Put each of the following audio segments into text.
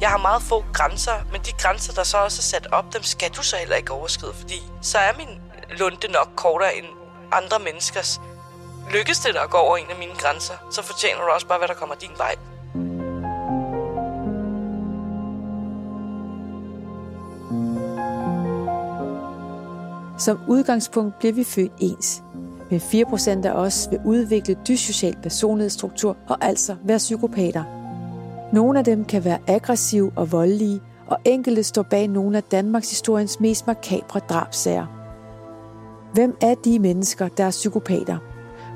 Jeg har meget få grænser, men de grænser, der så også er sat op, dem skal du så heller ikke overskride, fordi så er min lunde nok kortere end andre menneskers. Lykkes det dig at gå over en af mine grænser, så fortjener du også bare, hvad der kommer din vej. Som udgangspunkt bliver vi født ens. Men 4% af os vil udvikle dyssocial personlighedsstruktur og altså være psykopater. Nogle af dem kan være aggressive og voldelige, og enkelte står bag nogle af Danmarks historiens mest makabre drabsager. Hvem er de mennesker, der er psykopater?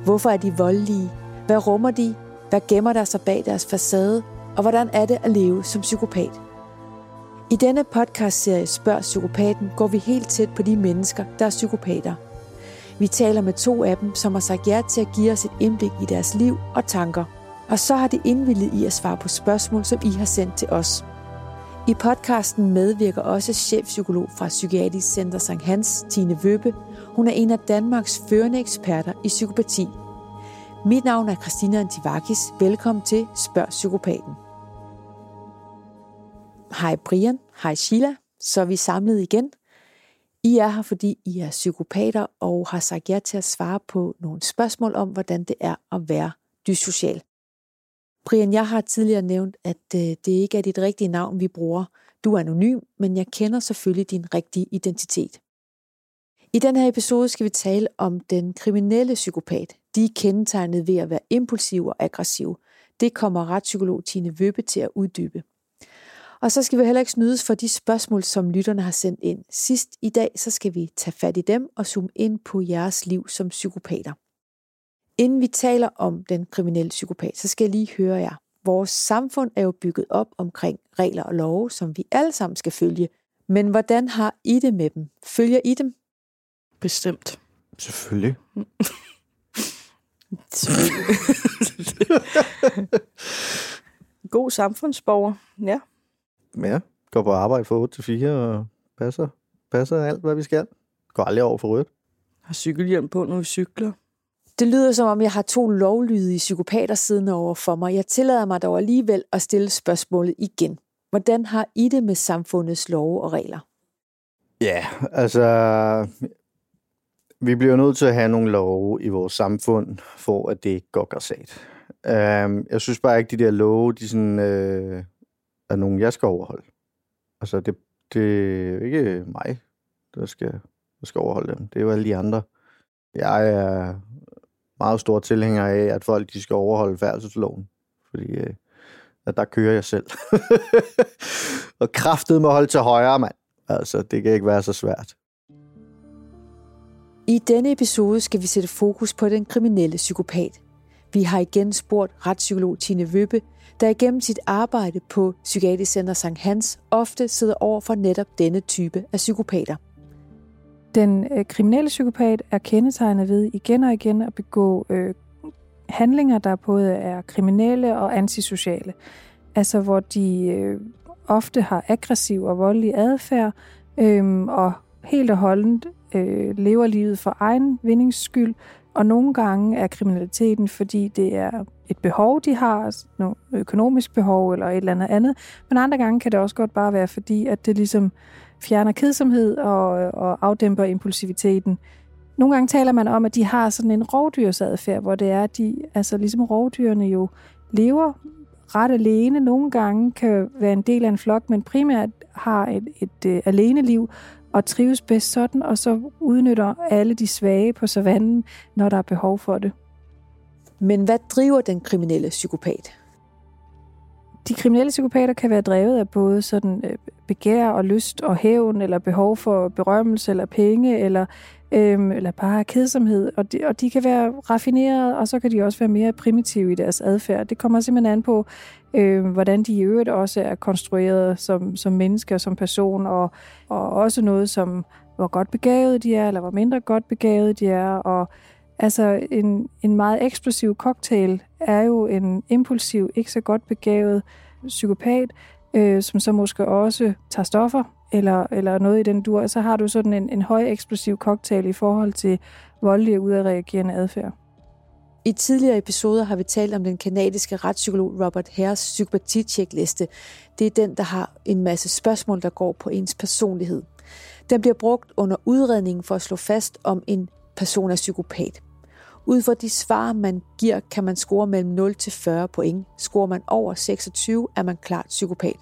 Hvorfor er de voldelige? Hvad rummer de? Hvad gemmer der sig bag deres facade? Og hvordan er det at leve som psykopat? I denne podcastserie Spørg Psykopaten går vi helt tæt på de mennesker, der er psykopater. Vi taler med to af dem, som har sagt ja til at give os et indblik i deres liv og tanker. Og så har de indvillet i at svare på spørgsmål, som I har sendt til os. I podcasten medvirker også chefpsykolog fra Psykiatrisk Center St. Hans, Tine Vøbe. Hun er en af Danmarks førende eksperter i psykopati. Mit navn er Christina Antivakis. Velkommen til Spørg Psykopaten. Hej Brian, hej Sheila, så er vi samlet igen. I er her, fordi I er psykopater og har sagt ja til at svare på nogle spørgsmål om, hvordan det er at være dyssocial. Brian, jeg har tidligere nævnt, at øh, det ikke er dit rigtige navn, vi bruger. Du er anonym, men jeg kender selvfølgelig din rigtige identitet. I den her episode skal vi tale om den kriminelle psykopat. De er kendetegnet ved at være impulsiv og aggressiv. Det kommer retspsykolog Tine Vøbe til at uddybe. Og så skal vi heller ikke snydes for de spørgsmål, som lytterne har sendt ind. Sidst i dag, så skal vi tage fat i dem og zoome ind på jeres liv som psykopater. Inden vi taler om den kriminelle psykopat, så skal jeg lige høre jer. Vores samfund er jo bygget op omkring regler og love, som vi alle sammen skal følge. Men hvordan har I det med dem? Følger I dem? Bestemt. Selvfølgelig. God samfundsborger, ja. Ja, går på arbejde fra 8 til 4 og passer, passer alt, hvad vi skal. Går aldrig over for rødt. Har cykelhjelm på, når vi cykler. Det lyder som om, jeg har to lovlydige psykopater siddende over for mig. Jeg tillader mig dog alligevel at stille spørgsmålet igen. Hvordan har I det med samfundets love og regler? Ja, altså... Vi bliver nødt til at have nogle love i vores samfund, for at det ikke går græsat. Um, øhm, jeg synes bare ikke, de der love, de sådan, øh, er nogen, jeg skal overholde. Altså, det, det er ikke mig, der skal, der skal overholde dem. Det er jo alle de andre. Jeg er meget stor tilhænger af, at folk de skal overholde færdselsloven. Fordi øh, at der kører jeg selv. og kraftet må holde til højre, mand. Altså, det kan ikke være så svært. I denne episode skal vi sætte fokus på den kriminelle psykopat. Vi har igen spurgt retspsykolog Tine Vøbe, der igennem sit arbejde på Psykiatrisk Center St. Hans ofte sidder over for netop denne type af psykopater. Den øh, kriminelle psykopat er kendetegnet ved igen og igen at begå øh, handlinger, der både er kriminelle og antisociale. Altså hvor de øh, ofte har aggressiv og voldelig adfærd, øh, og helt og holdent øh, lever livet for egen vindings skyld, og nogle gange er kriminaliteten, fordi det er et behov, de har, altså nogle økonomisk behov eller et eller andet andet, men andre gange kan det også godt bare være, fordi at det ligesom fjerner kedsomhed og, og afdæmper impulsiviteten. Nogle gange taler man om, at de har sådan en rovdyrsadfærd, hvor det er, at de, altså ligesom rovdyrene jo lever ret alene. Nogle gange kan være en del af en flok, men primært har et, et, et uh, alene liv og trives bedst sådan, og så udnytter alle de svage på savannen, når der er behov for det. Men hvad driver den kriminelle psykopat? De kriminelle psykopater kan være drevet af både sådan øh, begær og lyst og hævn, eller behov for berømmelse eller penge, eller, øhm, eller bare kedsomhed. Og de, og de kan være raffinerede, og så kan de også være mere primitive i deres adfærd. Det kommer simpelthen an på, øh, hvordan de i øvrigt også er konstrueret som, som mennesker, som person, og, og også noget som, hvor godt begavet de er, eller hvor mindre godt begavet de er, og Altså en, en meget eksplosiv cocktail er jo en impulsiv, ikke så godt begavet psykopat, øh, som så måske også tager stoffer eller, eller noget i den dur. Så har du sådan en, en høj eksplosiv cocktail i forhold til voldelig udadreagerende adfærd. I tidligere episoder har vi talt om den kanadiske retspsykolog Robert Hares psykopatitjekliste. Det er den, der har en masse spørgsmål, der går på ens personlighed. Den bliver brugt under udredningen for at slå fast, om en person er psykopat. Ud fra de svar, man giver, kan man score mellem 0 til 40 point. Scorer man over 26, er man klart psykopat.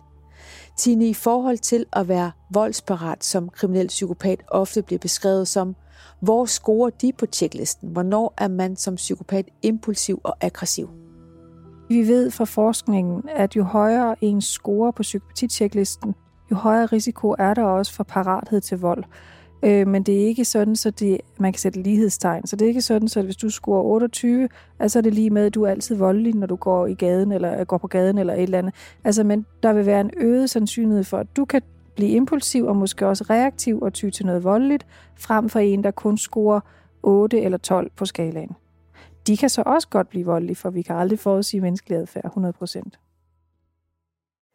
Tine, i forhold til at være voldsparat som kriminel psykopat ofte bliver beskrevet som, hvor scorer de på tjeklisten? Hvornår er man som psykopat impulsiv og aggressiv? Vi ved fra forskningen, at jo højere ens score på psykopati-tjeklisten, jo højere risiko er der også for parathed til vold. Øh, men det er ikke sådan, så det, man kan sætte lighedstegn. Så det er ikke sådan, så hvis du scorer 28, altså er det lige med, at du er altid voldelig, når du går i gaden eller øh, går på gaden eller et eller andet. Altså, men der vil være en øget sandsynlighed for, at du kan blive impulsiv og måske også reaktiv og ty til noget voldeligt, frem for en, der kun scorer 8 eller 12 på skalaen. De kan så også godt blive voldelige, for vi kan aldrig forudsige menneskelig adfærd 100%.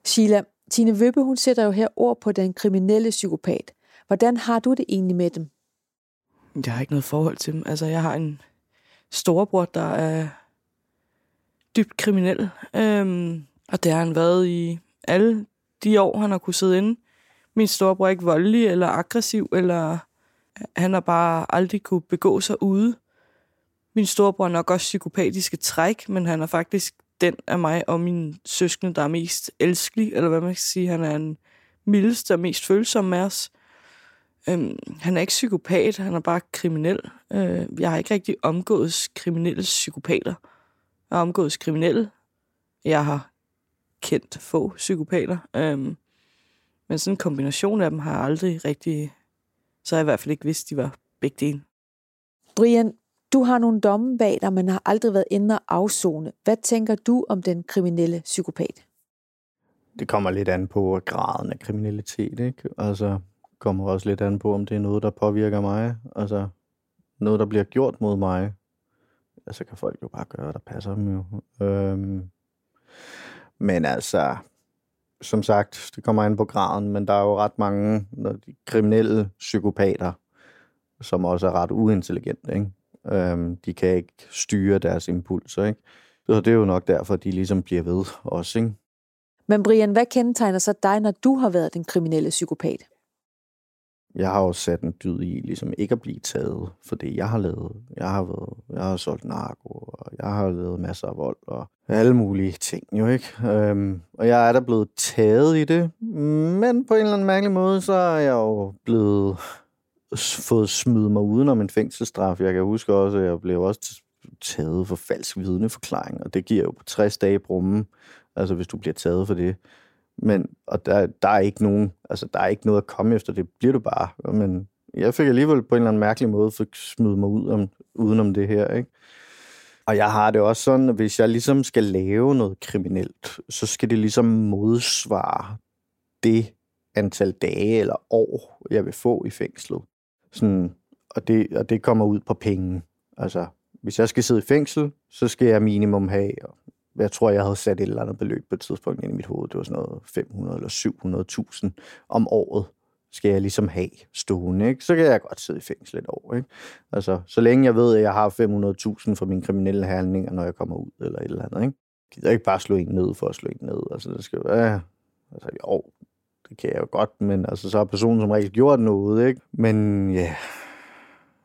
Sheila, Tine Vøbbe, hun sætter jo her ord på den kriminelle psykopat. Hvordan har du det egentlig med dem? Jeg har ikke noget forhold til dem. Altså, jeg har en storebror, der er dybt kriminel. Øhm, og det har han været i alle de år, han har kunnet sidde inde. Min storebror er ikke voldelig eller aggressiv, eller han har bare aldrig kunne begå sig ude. Min storebror er nok også psykopatiske træk, men han er faktisk den af mig og min søskende, der er mest elskelig, eller hvad man kan sige. Han er en mildeste og mest følsomme af os. Øhm, han er ikke psykopat, han er bare kriminel. Øh, jeg har ikke rigtig omgået kriminelle psykopater. Jeg har omgået kriminelle. Jeg har kendt få psykopater. Øhm, men sådan en kombination af dem har jeg aldrig rigtig... Så har jeg i hvert fald ikke vidst, de var begge dele. Brian, du har nogle domme bag dig, men har aldrig været inde og afzone. Hvad tænker du om den kriminelle psykopat? Det kommer lidt an på graden af kriminalitet, ikke? Altså, kommer også lidt an på, om det er noget, der påvirker mig. Altså, noget, der bliver gjort mod mig. Altså, kan folk jo bare gøre, der passer dem jo. Øhm, men altså, som sagt, det kommer an på graden, men der er jo ret mange de kriminelle psykopater, som også er ret uintelligente. Ikke? Øhm, de kan ikke styre deres impulser. Ikke? Så det er jo nok derfor, de ligesom bliver ved også. Ikke? Men Brian, hvad kendetegner så dig, når du har været den kriminelle psykopat? Jeg har også sat en dyd i, ligesom ikke at blive taget for det, jeg har lavet. Jeg har, været, jeg har solgt narko, og jeg har lavet masser af vold, og alle mulige ting jo, ikke? Øhm, og jeg er da blevet taget i det, men på en eller anden mærkelig måde, så er jeg jo blevet fået smidt mig udenom en fængselsstraf. Jeg kan huske også, at jeg blev også taget for falsk vidneforklaring, og det giver jo på 60 dage brumme, altså hvis du bliver taget for det. Men, og der, der, er ikke nogen, altså, der er ikke noget at komme efter, det bliver du bare. Men jeg fik alligevel på en eller anden mærkelig måde fik smidt mig ud om, udenom det her, ikke? Og jeg har det også sådan, at hvis jeg ligesom skal lave noget kriminelt, så skal det ligesom modsvare det antal dage eller år, jeg vil få i fængslet. Sådan, og, det, og det kommer ud på penge. Altså, hvis jeg skal sidde i fængsel, så skal jeg minimum have jeg tror, jeg havde sat et eller andet beløb på et tidspunkt ind i mit hoved. Det var sådan noget 500 eller 700.000 om året skal jeg ligesom have stående, ikke? så kan jeg godt sidde i fængsel et år. Ikke? Altså, så længe jeg ved, at jeg har 500.000 for mine kriminelle handlinger, når jeg kommer ud, eller et eller andet. Ikke? Jeg gider ikke bare slå en ned for at slå en ned. Altså, det skal være... Altså, jo, det kan jeg jo godt, men altså, så har personen som regel gjort noget, ikke? Men ja,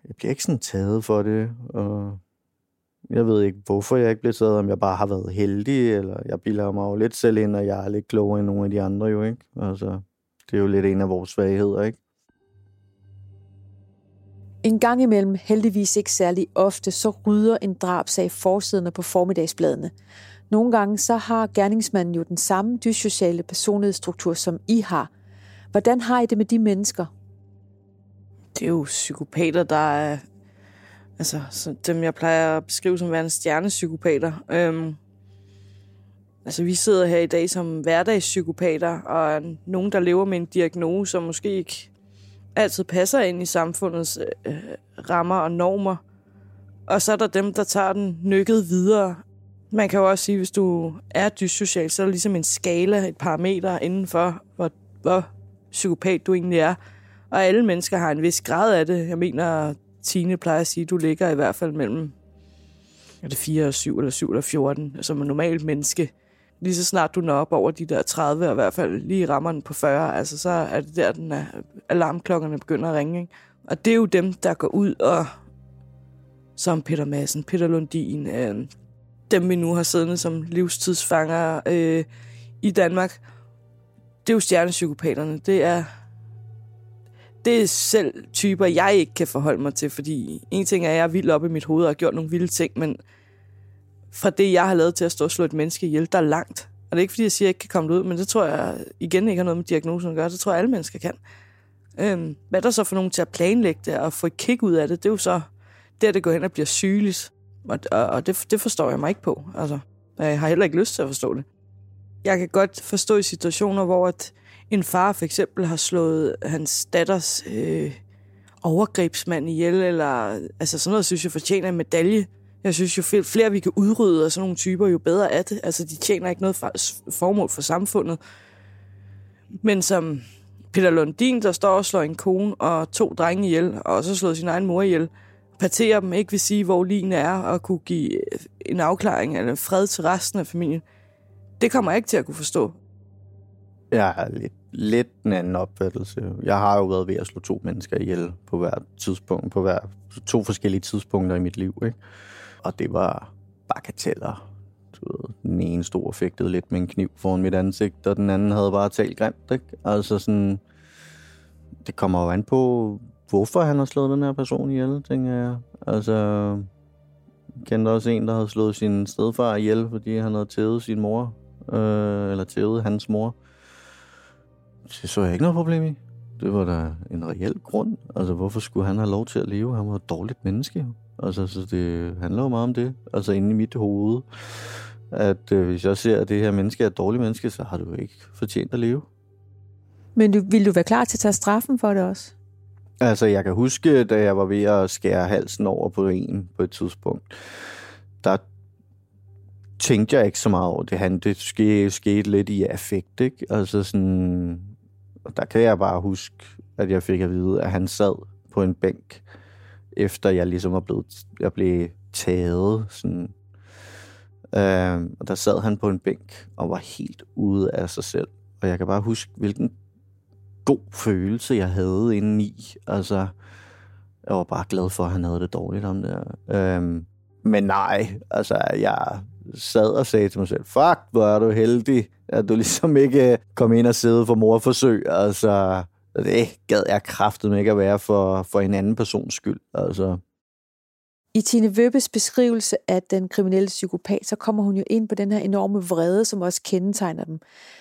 jeg bliver ikke sådan taget for det, og jeg ved ikke, hvorfor jeg ikke blev taget, om jeg bare har været heldig, eller jeg bilder mig jo lidt selv ind, og jeg er lidt klogere end nogle af de andre jo, ikke? Altså, det er jo lidt en af vores svagheder, ikke? En gang imellem, heldigvis ikke særlig ofte, så rydder en drabsag forsiderne på formiddagsbladene. Nogle gange så har gerningsmanden jo den samme dyssociale personlighedsstruktur, som I har. Hvordan har I det med de mennesker? Det er jo psykopater, der er altså, så dem jeg plejer at beskrive som værende stjernepsykopater. Øhm, altså, vi sidder her i dag som hverdagspsykopater, og nogen, der lever med en diagnose, som måske ikke altid passer ind i samfundets øh, rammer og normer. Og så er der dem, der tager den nykket videre. Man kan jo også sige, hvis du er dyssocial, så er der ligesom en skala, et parameter inden for, hvor, hvor psykopat du egentlig er. Og alle mennesker har en vis grad af det. Jeg mener, Tine plejer at sige, at du ligger i hvert fald mellem er det 4 og 7 eller 7 eller 14, altså som en normal menneske. Lige så snart du når op over de der 30, og i hvert fald lige rammer den på 40, altså så er det der, den er, alarmklokkerne begynder at ringe. Ikke? Og det er jo dem, der går ud og, som Peter Madsen, Peter Lundin, øh, dem vi nu har siddende som livstidsfanger øh, i Danmark, det er jo stjernepsykopaterne. Det er, det er selv typer, jeg ikke kan forholde mig til, fordi en ting er, at jeg er vild op i mit hoved og har gjort nogle vilde ting, men fra det, jeg har lavet til at stå og slå et menneske ihjel, der er langt. Og det er ikke, fordi jeg siger, at jeg ikke kan komme ud, men det tror jeg igen ikke har noget med diagnosen at gøre. Det tror jeg, alle mennesker kan. Øhm, hvad er der så for nogen til at planlægge det og få et kick ud af det? Det er jo så der, det går hen og bliver sygeligt. Og, og, og det, det forstår jeg mig ikke på. Altså, jeg har heller ikke lyst til at forstå det. Jeg kan godt forstå i situationer, hvor at en far for eksempel har slået hans datters øh, overgrebsmand ihjel, eller altså sådan noget, synes jeg fortjener en medalje. Jeg synes jo, flere vi kan udrydde af sådan nogle typer, jo bedre er det. Altså, de tjener ikke noget formål for samfundet. Men som Peter Lundin, der står og slår en kone og to drenge ihjel, og også slået sin egen mor ihjel, parterer dem, ikke vil sige, hvor lignende er, og kunne give øh, en afklaring eller fred til resten af familien. Det kommer jeg ikke til at kunne forstå. Jeg er lidt, lidt en anden opfattelse. Jeg har jo været ved at slå to mennesker ihjel på hver tidspunkt, på hver to forskellige tidspunkter i mit liv. Ikke? Og det var bagateller. Du ved, den ene stod og fægtede lidt med en kniv foran mit ansigt, og den anden havde bare talt grimt. Ikke? Altså sådan, det kommer jo an på, hvorfor han har slået den her person ihjel, tænker jeg. Altså, jeg kendte også en, der havde slået sin stedfar ihjel, fordi han havde tævet sin mor, øh, eller tævet hans mor. Det så jeg ikke noget problem i. Det var da en reel grund. Altså, hvorfor skulle han have lov til at leve? Han var et dårligt menneske. Altså, så det handler jo meget om det. Altså, inde i mit hoved. At øh, hvis jeg ser, at det her menneske er et dårligt menneske, så har du ikke fortjent at leve. Men du, vil du være klar til at tage straffen for det også? Altså, jeg kan huske, da jeg var ved at skære halsen over på en på et tidspunkt, der tænkte jeg ikke så meget over det. Han, det skete, skete lidt i affekt, ikke? Altså sådan, der kan jeg bare huske, at jeg fik at vide, at han sad på en bænk, efter jeg ligesom var blevet, jeg blev taget, sådan, øh, og der sad han på en bænk og var helt ude af sig selv. Og jeg kan bare huske, hvilken god følelse, jeg havde indeni. Altså, jeg var bare glad for, at han havde det dårligt om det. Øhm, men nej, altså, jeg sad og sagde til mig selv, fuck, hvor er du heldig, at du ligesom ikke kom ind og sidde for morforsøg. Altså, det gad jeg kraftet ikke at være for, for en anden persons skyld. Altså, i Tine Vøbbes beskrivelse af den kriminelle psykopat, så kommer hun jo ind på den her enorme vrede, som også kendetegner dem.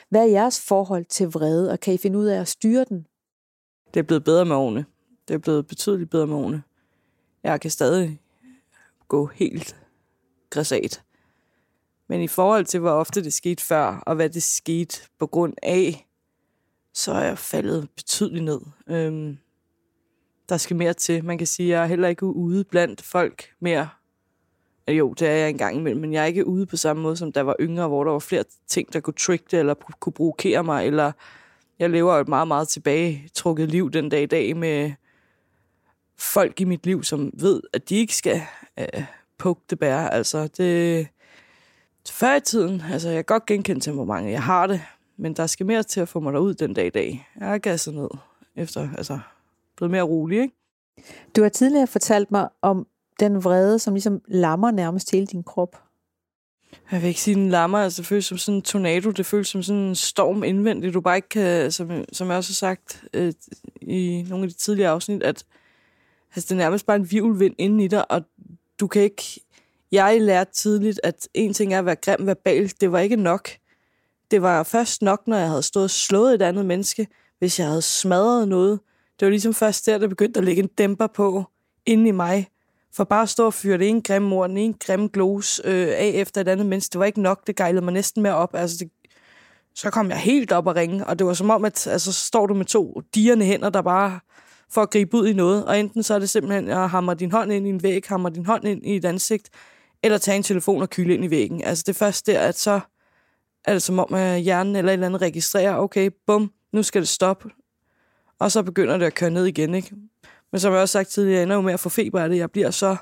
Hvad er jeres forhold til vrede, og kan I finde ud af at styre den? Det er blevet bedre med årene. Det er blevet betydeligt bedre med årene. Jeg kan stadig gå helt græsat. Men i forhold til, hvor ofte det skete før, og hvad det skete på grund af, så er jeg faldet betydeligt ned. Øhm, der skal mere til. Man kan sige, at jeg er heller ikke ude blandt folk mere. Jo, det er jeg engang imellem, men jeg er ikke ude på samme måde, som der var yngre, hvor der var flere ting, der kunne trigge det, eller kunne provokere mig, eller jeg lever et meget, meget tilbagetrukket liv den dag i dag med folk i mit liv, som ved, at de ikke skal øh, poke det bære. Altså, det... Før i tiden, altså, jeg kan godt genkende til, hvor mange jeg har det, men der skal mere til at få mig derud den dag i dag. Jeg er gasset ned efter, altså, blevet mere rolig, ikke? Du har tidligere fortalt mig om den vrede, som ligesom lammer nærmest hele din krop. Jeg vil ikke sige, den lammer. Altså, det føles som sådan en tornado. Det føles som sådan en storm indvendigt. Du bare ikke kan, som, som jeg også har sagt øh, i nogle af de tidligere afsnit, at altså, det er nærmest bare en vivlvind inden i dig, og du kan ikke... Jeg lærte tidligt, at en ting er at være grim verbalt. Det var ikke nok. Det var først nok, når jeg havde stået og slået et andet menneske, hvis jeg havde smadret noget, det var ligesom først der, der begyndte at lægge en dæmper på inde i mig. For bare at stå og fyre det ene grimme ord, den ene grimme glos øh, af efter et andet menneske, det var ikke nok, det gejlede mig næsten mere op. Altså, det, så kom jeg helt op og ringe, og det var som om, at altså, så står du med to dierne hænder, der bare for at gribe ud i noget, og enten så er det simpelthen at hamre din hånd ind i en væg, hamre din hånd ind i et ansigt, eller tage en telefon og kyle ind i væggen. Altså det er først der, at så er det som om, at hjernen eller et eller andet registrerer, okay, bum, nu skal det stoppe, og så begynder det at køre ned igen, ikke? Men som jeg også sagt tidligere, jeg ender jo med at få feber af det. Jeg bliver så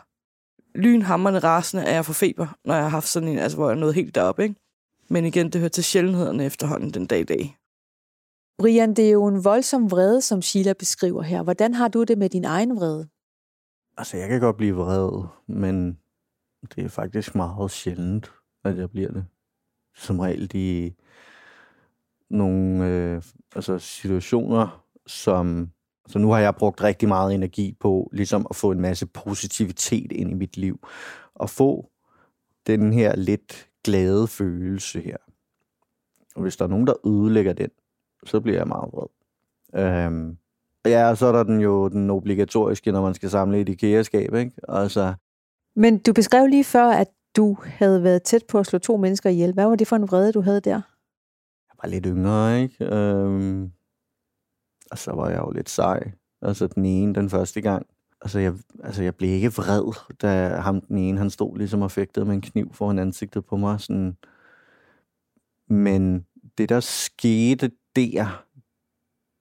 lynhammerne rasende, at jeg får feber, når jeg har haft sådan en, altså hvor jeg er nået helt deroppe, ikke? Men igen, det hører til sjældenhederne efterhånden den dag i dag. Brian, det er jo en voldsom vrede, som Sheila beskriver her. Hvordan har du det med din egen vrede? Altså, jeg kan godt blive vred, men det er faktisk meget sjældent, at jeg bliver det. Som regel de nogle øh, altså situationer, som... Så nu har jeg brugt rigtig meget energi på ligesom at få en masse positivitet ind i mit liv. Og få den her lidt glade følelse her. Og hvis der er nogen, der ødelægger den, så bliver jeg meget vred. Øhm, ja, så er der den jo den obligatoriske, når man skal samle et IKEA-skab, ikke? Altså, men du beskrev lige før, at du havde været tæt på at slå to mennesker ihjel. Hvad var det for en vrede, du havde der? jeg var lidt yngre, ikke? Øhm, og så var jeg jo lidt sej. Altså den ene, den første gang. Altså jeg, altså jeg blev ikke vred, da ham den ene, han stod ligesom og fægtede med en kniv foran ansigtet på mig. Sådan. Men det, der skete der,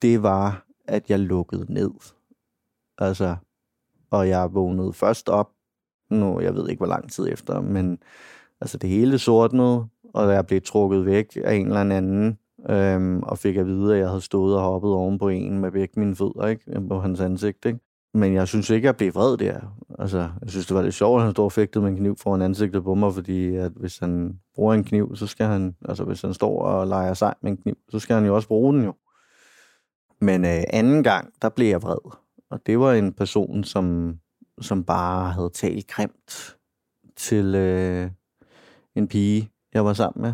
det var, at jeg lukkede ned. Altså, og jeg vågnede først op, nu, jeg ved ikke, hvor lang tid efter, men altså det hele sortnede, og jeg blev trukket væk af en eller anden, øhm, og fik at vide, at jeg havde stået og hoppet oven på en med begge mine fødder, ikke? Øh, på hans ansigt, ikke? Men jeg synes ikke, jeg blev vred der. Altså, jeg synes, det var lidt sjovt, at han stod og fægtede med en kniv foran ansigtet på mig, fordi at hvis han bruger en kniv, så skal han, altså hvis han står og leger sig med en kniv, så skal han jo også bruge den jo. Men øh, anden gang, der blev jeg vred. Og det var en person, som, som bare havde talt grimt til øh, en pige, jeg var sammen med.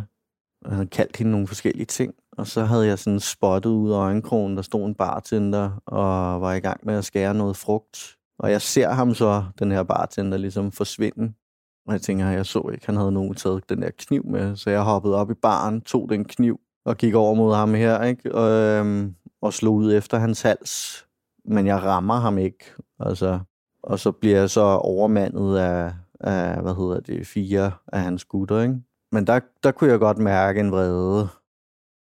Jeg havde kaldt hende nogle forskellige ting. Og så havde jeg sådan spottet ud af øjenkrogen, der stod en bartender og var i gang med at skære noget frugt. Og jeg ser ham så, den her bartender, ligesom forsvinde. Og jeg tænker, jeg så ikke, han havde nogen taget den der kniv med. Så jeg hoppede op i baren, tog den kniv og gik over mod ham her, ikke? Og, øhm, og slog ud efter hans hals. Men jeg rammer ham ikke. Altså, og så bliver jeg så overmandet af, af hvad hedder det, fire af hans gutter, ikke? Men der, der kunne jeg godt mærke en vrede.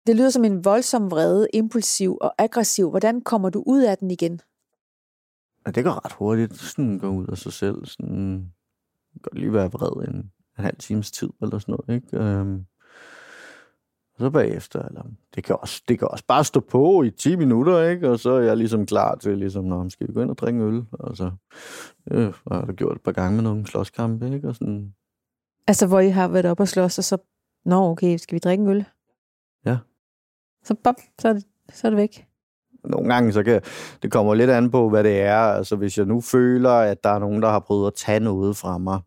Det lyder som en voldsom vrede, impulsiv og aggressiv. Hvordan kommer du ud af den igen? Ja, det går ret hurtigt. Sådan gå ud af sig selv. Sådan, godt lige være vred en, en halv times tid eller sådan noget. Ikke? Øhm, og så bagefter, eller, det, kan også, det kan også bare stå på i 10 minutter, ikke? og så er jeg ligesom klar til, ligesom, når skal vi gå ind og drikke øl? Og så øh, har jeg gjort et par gange med nogle slåskampe, ikke? Og sådan, Altså, hvor I har været op og slås, og så... Nå, okay, skal vi drikke en øl? Ja. Så bop, så er det, så er det væk. nogle gange, så kan det kommer lidt an på, hvad det er. Altså, hvis jeg nu føler, at der er nogen, der har prøvet at tage noget fra mig,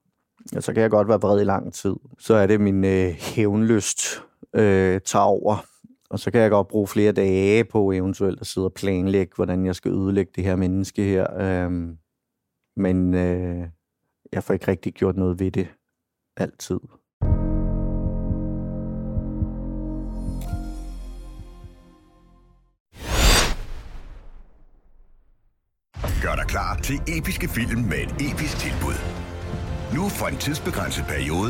så kan jeg godt være vred i lang tid. Så er det min øh, hævnlyst øh, tager over. Og så kan jeg godt bruge flere dage på eventuelt at sidde og planlægge, hvordan jeg skal ødelægge det her menneske her. Øhm, men øh, jeg får ikke rigtig gjort noget ved det. Altid. Gør dig klar til episke film med et episk tilbud. Nu for en tidsbegrænset periode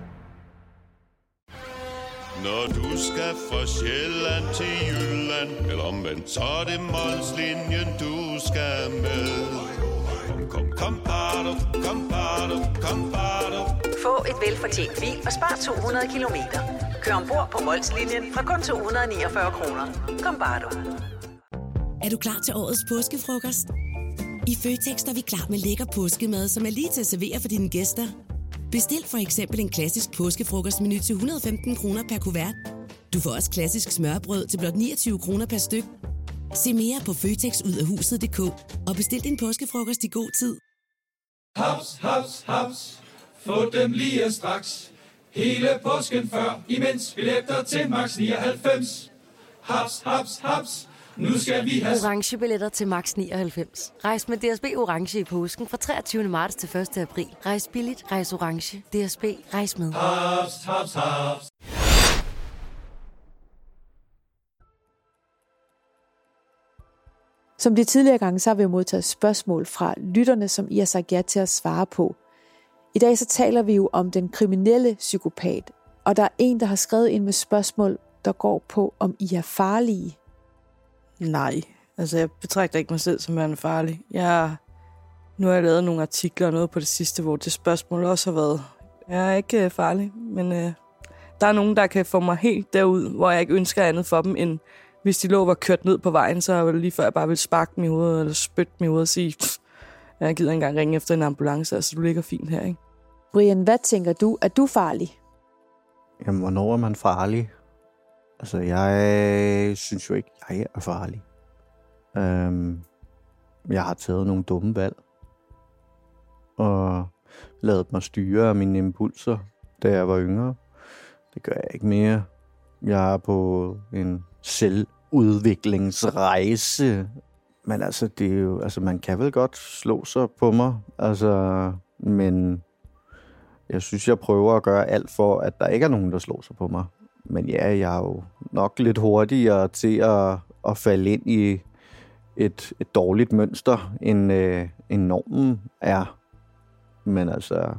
Når du skal fra Sjælland til Jylland Eller omvendt, så er det Molslinjen, du skal med Kom, kom, kom, bado, kom, bado, kom, bado. Få et velfortjent bil og spar 200 kilometer. Kør ombord på Molslinjen fra kun 249 kroner. Kom bare du. Er du klar til årets påskefrokost? I Føtex er vi klar med lækker påskemad, som er lige til at servere for dine gæster. Bestil for eksempel en klassisk påskefrokostmenu til 115 kroner per kuvert. Du får også klassisk smørbrød til blot 29 kroner per styk. Se mere på føtexudafhuset.dk og bestil din påskefrokost i god tid. Haps, haps, haps. Få dem lige straks. Hele påsken før, imens billetter til max 99. Haps, haps, haps. Nu skal vi have... Orange billetter til max 99. Rejs med DSB Orange i påsken fra 23. marts til 1. april. Rejs billigt, rejs orange. DSB, rejs med. Haps, haps, haps. Som de tidligere gange, så har vi modtaget spørgsmål fra lytterne, som I har sagt ja til at svare på. I dag så taler vi jo om den kriminelle psykopat, og der er en, der har skrevet ind med spørgsmål, der går på, om I er farlige. Nej, altså jeg betragter ikke mig selv som værende farlig. Jeg, nu har jeg lavet nogle artikler og noget på det sidste, hvor det spørgsmål også har været, jeg er ikke øh, farlig, men øh, der er nogen, der kan få mig helt derud, hvor jeg ikke ønsker andet for dem, end hvis de lå var kørt ned på vejen, så var det lige før jeg bare ville sparke dem i hovedet, eller spytte dem i hovedet og sige, jeg gider engang ringe efter en ambulance, altså du ligger fint her, ikke? Brian, hvad tænker du? Er du farlig? Jamen, hvornår er man farlig? Altså, jeg synes jo ikke, jeg er farlig. Øhm, jeg har taget nogle dumme valg. Og lavet mig styre af mine impulser, da jeg var yngre. Det gør jeg ikke mere. Jeg er på en selvudviklingsrejse. Men altså, det er jo, altså, man kan vel godt slå sig på mig. Altså, men jeg synes, jeg prøver at gøre alt for, at der ikke er nogen, der slår sig på mig. Men ja, jeg er jo nok lidt hurtigere til at, at falde ind i et, et dårligt mønster, end, øh, end normen er. Men altså,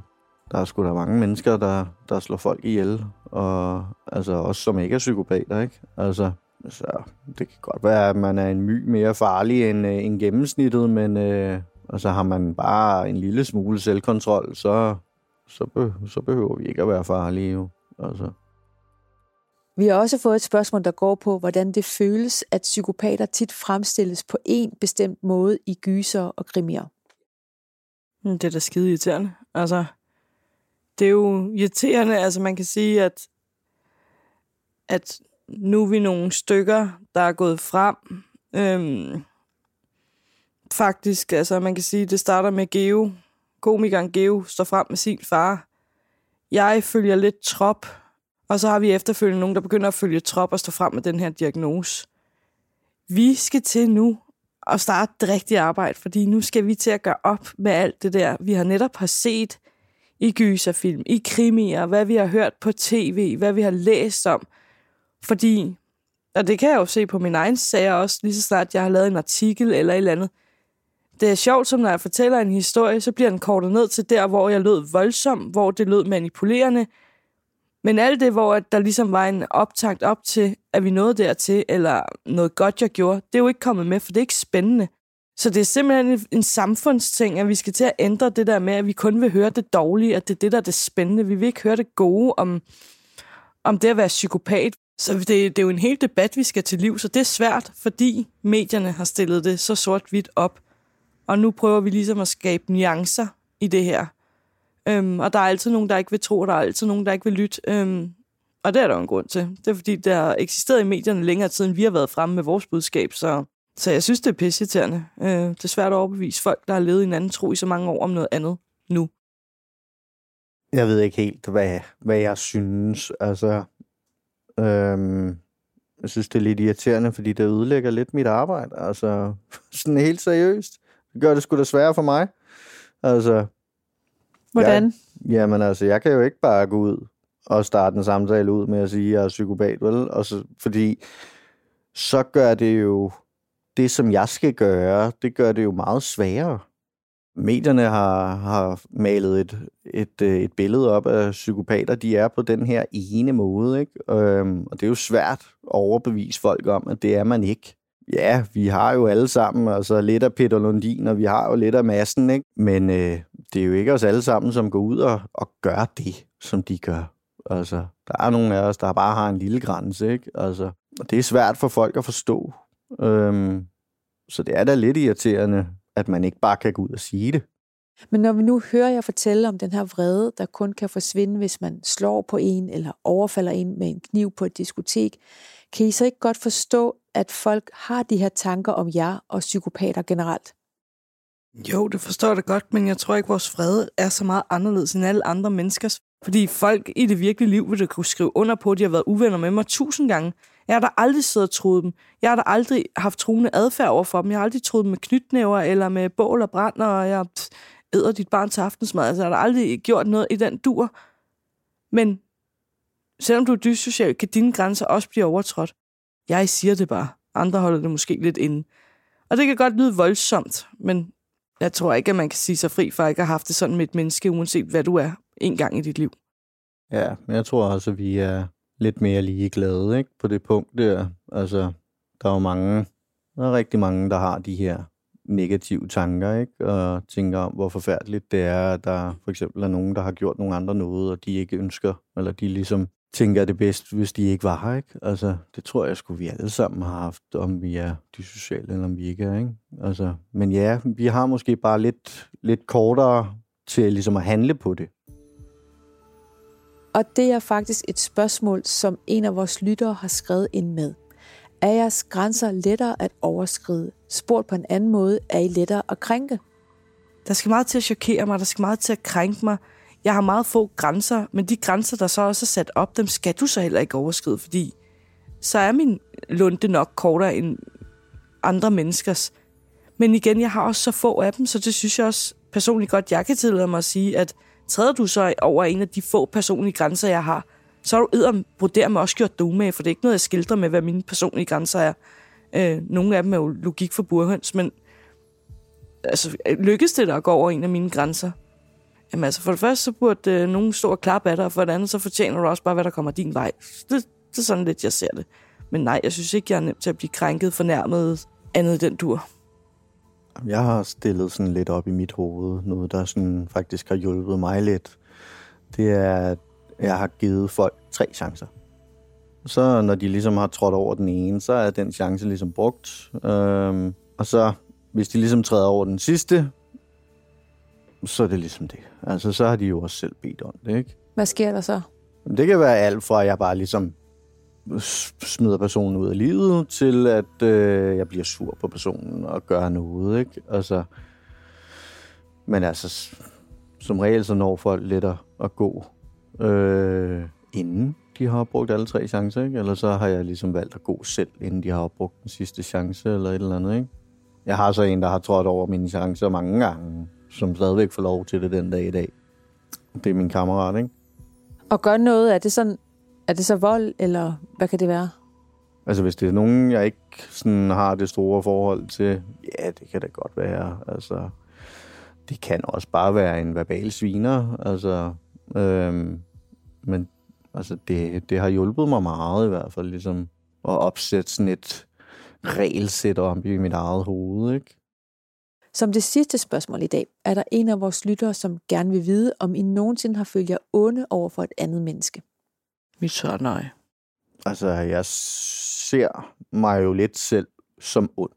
der er sgu da mange mennesker, der, der slår folk ihjel. Og altså også som ikke er psykopater, ikke? Altså, så det kan godt være, at man er en my mere farlig end, øh, end gennemsnittet, men øh, altså har man bare en lille smule selvkontrol, så, så, be, så behøver vi ikke at være farlige. Jo. Altså. Vi har også fået et spørgsmål, der går på, hvordan det føles, at psykopater tit fremstilles på en bestemt måde i gyser og krimier. Hmm, det er da skide irriterende. Altså, det er jo irriterende. Altså, man kan sige, at, at nu er vi nogle stykker, der er gået frem. Øhm, faktisk, altså, man kan sige, det starter med Geo. Komikeren Geo står frem med sin far. Jeg følger lidt trop, og så har vi efterfølgende nogen, der begynder at følge trop og stå frem med den her diagnose. Vi skal til nu at starte det rigtige arbejde, fordi nu skal vi til at gøre op med alt det der, vi har netop har set i gyserfilm, i krimier, hvad vi har hørt på tv, hvad vi har læst om. Fordi, og det kan jeg jo se på min egen sager også, lige så snart jeg har lavet en artikel eller et eller andet. Det er sjovt, som når jeg fortæller en historie, så bliver den kortet ned til der, hvor jeg lød voldsom, hvor det lød manipulerende. Men alt det, hvor der ligesom var en optakt op til, at vi nåede dertil, eller noget godt, jeg gjorde, det er jo ikke kommet med, for det er ikke spændende. Så det er simpelthen en samfundsting, at vi skal til at ændre det der med, at vi kun vil høre det dårlige, at det er det, der er det spændende. Vi vil ikke høre det gode om, om det at være psykopat. Så det, det er jo en hel debat, vi skal til liv, så det er svært, fordi medierne har stillet det så sort-hvidt op. Og nu prøver vi ligesom at skabe nuancer i det her. Øhm, og der er altid nogen, der ikke vil tro, og der er altid nogen, der ikke vil lytte. Øhm, og det er der jo en grund til. Det er fordi, der har eksisteret i medierne længere tid, end vi har været fremme med vores budskab. Så, så jeg synes, det er pisseirriterende. Øh, det er svært at overbevise folk, der har levet i en anden tro i så mange år om noget andet nu. Jeg ved ikke helt, hvad, hvad jeg synes. Altså, øhm, jeg synes, det er lidt irriterende, fordi det ødelægger lidt mit arbejde. Altså, sådan helt seriøst. Det gør det sgu da sværere for mig. Altså, Hvordan? Jeg, jamen altså, jeg kan jo ikke bare gå ud og starte en samtale ud med at sige, at jeg er psykopat, vel? Og så, fordi så gør det jo det, som jeg skal gøre, det gør det jo meget sværere. Medierne har, har malet et, et, øh, et billede op af psykopater, de er på den her ene måde, ikke? Øhm, og det er jo svært at overbevise folk om, at det er man ikke. Ja, vi har jo alle sammen altså lidt af Peter Lundin, og vi har jo lidt af massen, ikke? Men øh, det er jo ikke os alle sammen, som går ud og, og gør det, som de gør. Altså, der er nogle af os, der bare har en lille grænse, ikke? Altså, og det er svært for folk at forstå. Øhm, så det er da lidt irriterende, at man ikke bare kan gå ud og sige det. Men når vi nu hører jer fortælle om den her vrede, der kun kan forsvinde, hvis man slår på en eller overfalder en med en kniv på et diskotek, kan I så ikke godt forstå, at folk har de her tanker om jer og psykopater generelt? Jo, det forstår jeg da godt, men jeg tror ikke, vores vrede er så meget anderledes end alle andre menneskers. Fordi folk i det virkelige liv vil da kunne skrive under på, at de har været uvenner med mig tusind gange. Jeg har da aldrig siddet og troet dem. Jeg har da aldrig haft truende adfærd over for dem. Jeg har aldrig troet dem med knytnæver eller med bål og brand, og jeg æder dit barn til aftensmad. Altså, jeg har da aldrig gjort noget i den dur. Men selvom du er dyssocial, kan dine grænser også blive overtrådt. Jeg siger det bare. Andre holder det måske lidt inde. Og det kan godt lyde voldsomt, men jeg tror ikke, at man kan sige sig fri for ikke at have haft det sådan med et menneske, uanset hvad du er en gang i dit liv. Ja, men jeg tror også, at vi er lidt mere ligeglade ikke, på det punkt der. Altså, der er jo mange, der er rigtig mange, der har de her negative tanker, ikke? og tænker om, hvor forfærdeligt det er, at der for eksempel er nogen, der har gjort nogle andre noget, og de ikke ønsker, eller de ligesom tænker det bedst, hvis de ikke var her. Ikke? Altså, det tror jeg skulle vi alle sammen har haft, om vi er sociale, eller om vi ikke er. Ikke? Altså, men ja, vi har måske bare lidt, lidt kortere til ligesom at handle på det. Og det er faktisk et spørgsmål, som en af vores lyttere har skrevet ind med. Er jeres grænser lettere at overskride? Spurgt på en anden måde, er I lettere at krænke? Der skal meget til at chokere mig, der skal meget til at krænke mig. Jeg har meget få grænser, men de grænser, der så også er sat op, dem skal du så heller ikke overskride, fordi så er min lunde nok kortere end andre menneskers. Men igen, jeg har også så få af dem, så det synes jeg også personligt godt, jeg kan tillade mig at sige, at træder du så over en af de få personlige grænser, jeg har, så har du edder vurderet mig også gjort du med, for det er ikke noget, jeg skildrer med, hvad mine personlige grænser er. Øh, nogle af dem er jo logik for burhøns, men altså, lykkes det der at gå over en af mine grænser? Jamen altså, for det første, så burde øh, nogen stå og klappe af dig, og for det andet, så fortjener du også bare, hvad der kommer din vej. Det, det er sådan lidt, jeg ser det. Men nej, jeg synes ikke, jeg er nemt til at blive krænket, fornærmet, andet den dur. Jeg har stillet sådan lidt op i mit hoved, noget der sådan faktisk har hjulpet mig lidt. Det er, at jeg har givet folk tre chancer. Så når de ligesom har trådt over den ene, så er den chance ligesom brugt. Øhm, og så hvis de ligesom træder over den sidste, så er det ligesom det. Altså, så har de jo også selv bedt om det, ikke? Hvad sker der så? Det kan være alt fra, at jeg bare ligesom smider personen ud af livet, til at øh, jeg bliver sur på personen og gør noget, ikke? Altså, men altså, som regel så når folk lidt at, at gå, øh, inden de har brugt alle tre chancer, ikke? Eller så har jeg ligesom valgt at gå selv, inden de har brugt den sidste chance, eller et eller andet, ikke? Jeg har så en, der har trådt over mine chancer mange gange, som stadigvæk får lov til det den dag i dag. Det er min kammerat, ikke? Og gør noget, er det, sådan, er det så vold, eller hvad kan det være? Altså, hvis det er nogen, jeg ikke sådan har det store forhold til, ja, det kan da godt være. Altså, det kan også bare være en verbal sviner. Altså, øhm, men altså, det, det har hjulpet mig meget i hvert fald, ligesom at opsætte sådan et regelsæt om i mit eget hoved, ikke? Som det sidste spørgsmål i dag, er der en af vores lyttere, som gerne vil vide, om I nogensinde har følt jer onde over for et andet menneske. Vi tør nej. Altså, jeg ser mig jo lidt selv som ond.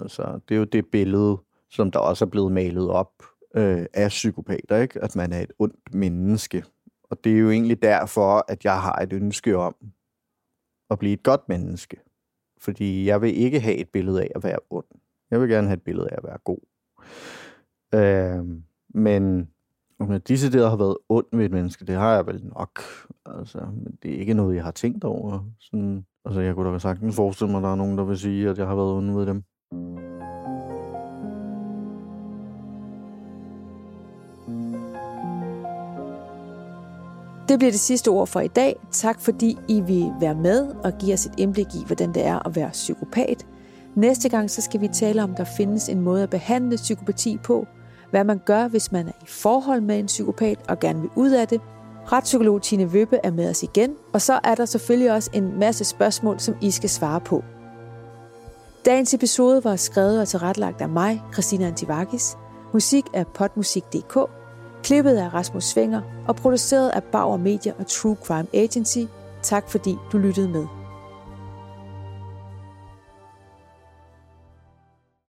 Altså, det er jo det billede, som der også er blevet malet op øh, af psykopater, ikke? At man er et ondt menneske. Og det er jo egentlig derfor, at jeg har et ønske om at blive et godt menneske. Fordi jeg vil ikke have et billede af at være ond. Jeg vil gerne have et billede af at være god. Øh, men om disse der har været ond ved et menneske, det har jeg vel nok. Altså, men det er ikke noget, jeg har tænkt over. Sådan, altså, jeg kunne da sagtens forestille mig, at der er nogen, der vil sige, at jeg har været ond ved dem. Det bliver det sidste ord for i dag. Tak fordi I vil være med og give os et indblik i, hvordan det er at være psykopat. Næste gang så skal vi tale om, der findes en måde at behandle psykopati på, hvad man gør, hvis man er i forhold med en psykopat og gerne vil ud af det. Retspsykolog Tine Vøbe er med os igen, og så er der selvfølgelig også en masse spørgsmål, som I skal svare på. Dagens episode var skrevet og tilrettelagt af mig, Christina Antivakis. Musik er potmusik.dk. Klippet af Rasmus Svinger og produceret af Bauer Media og True Crime Agency. Tak fordi du lyttede med.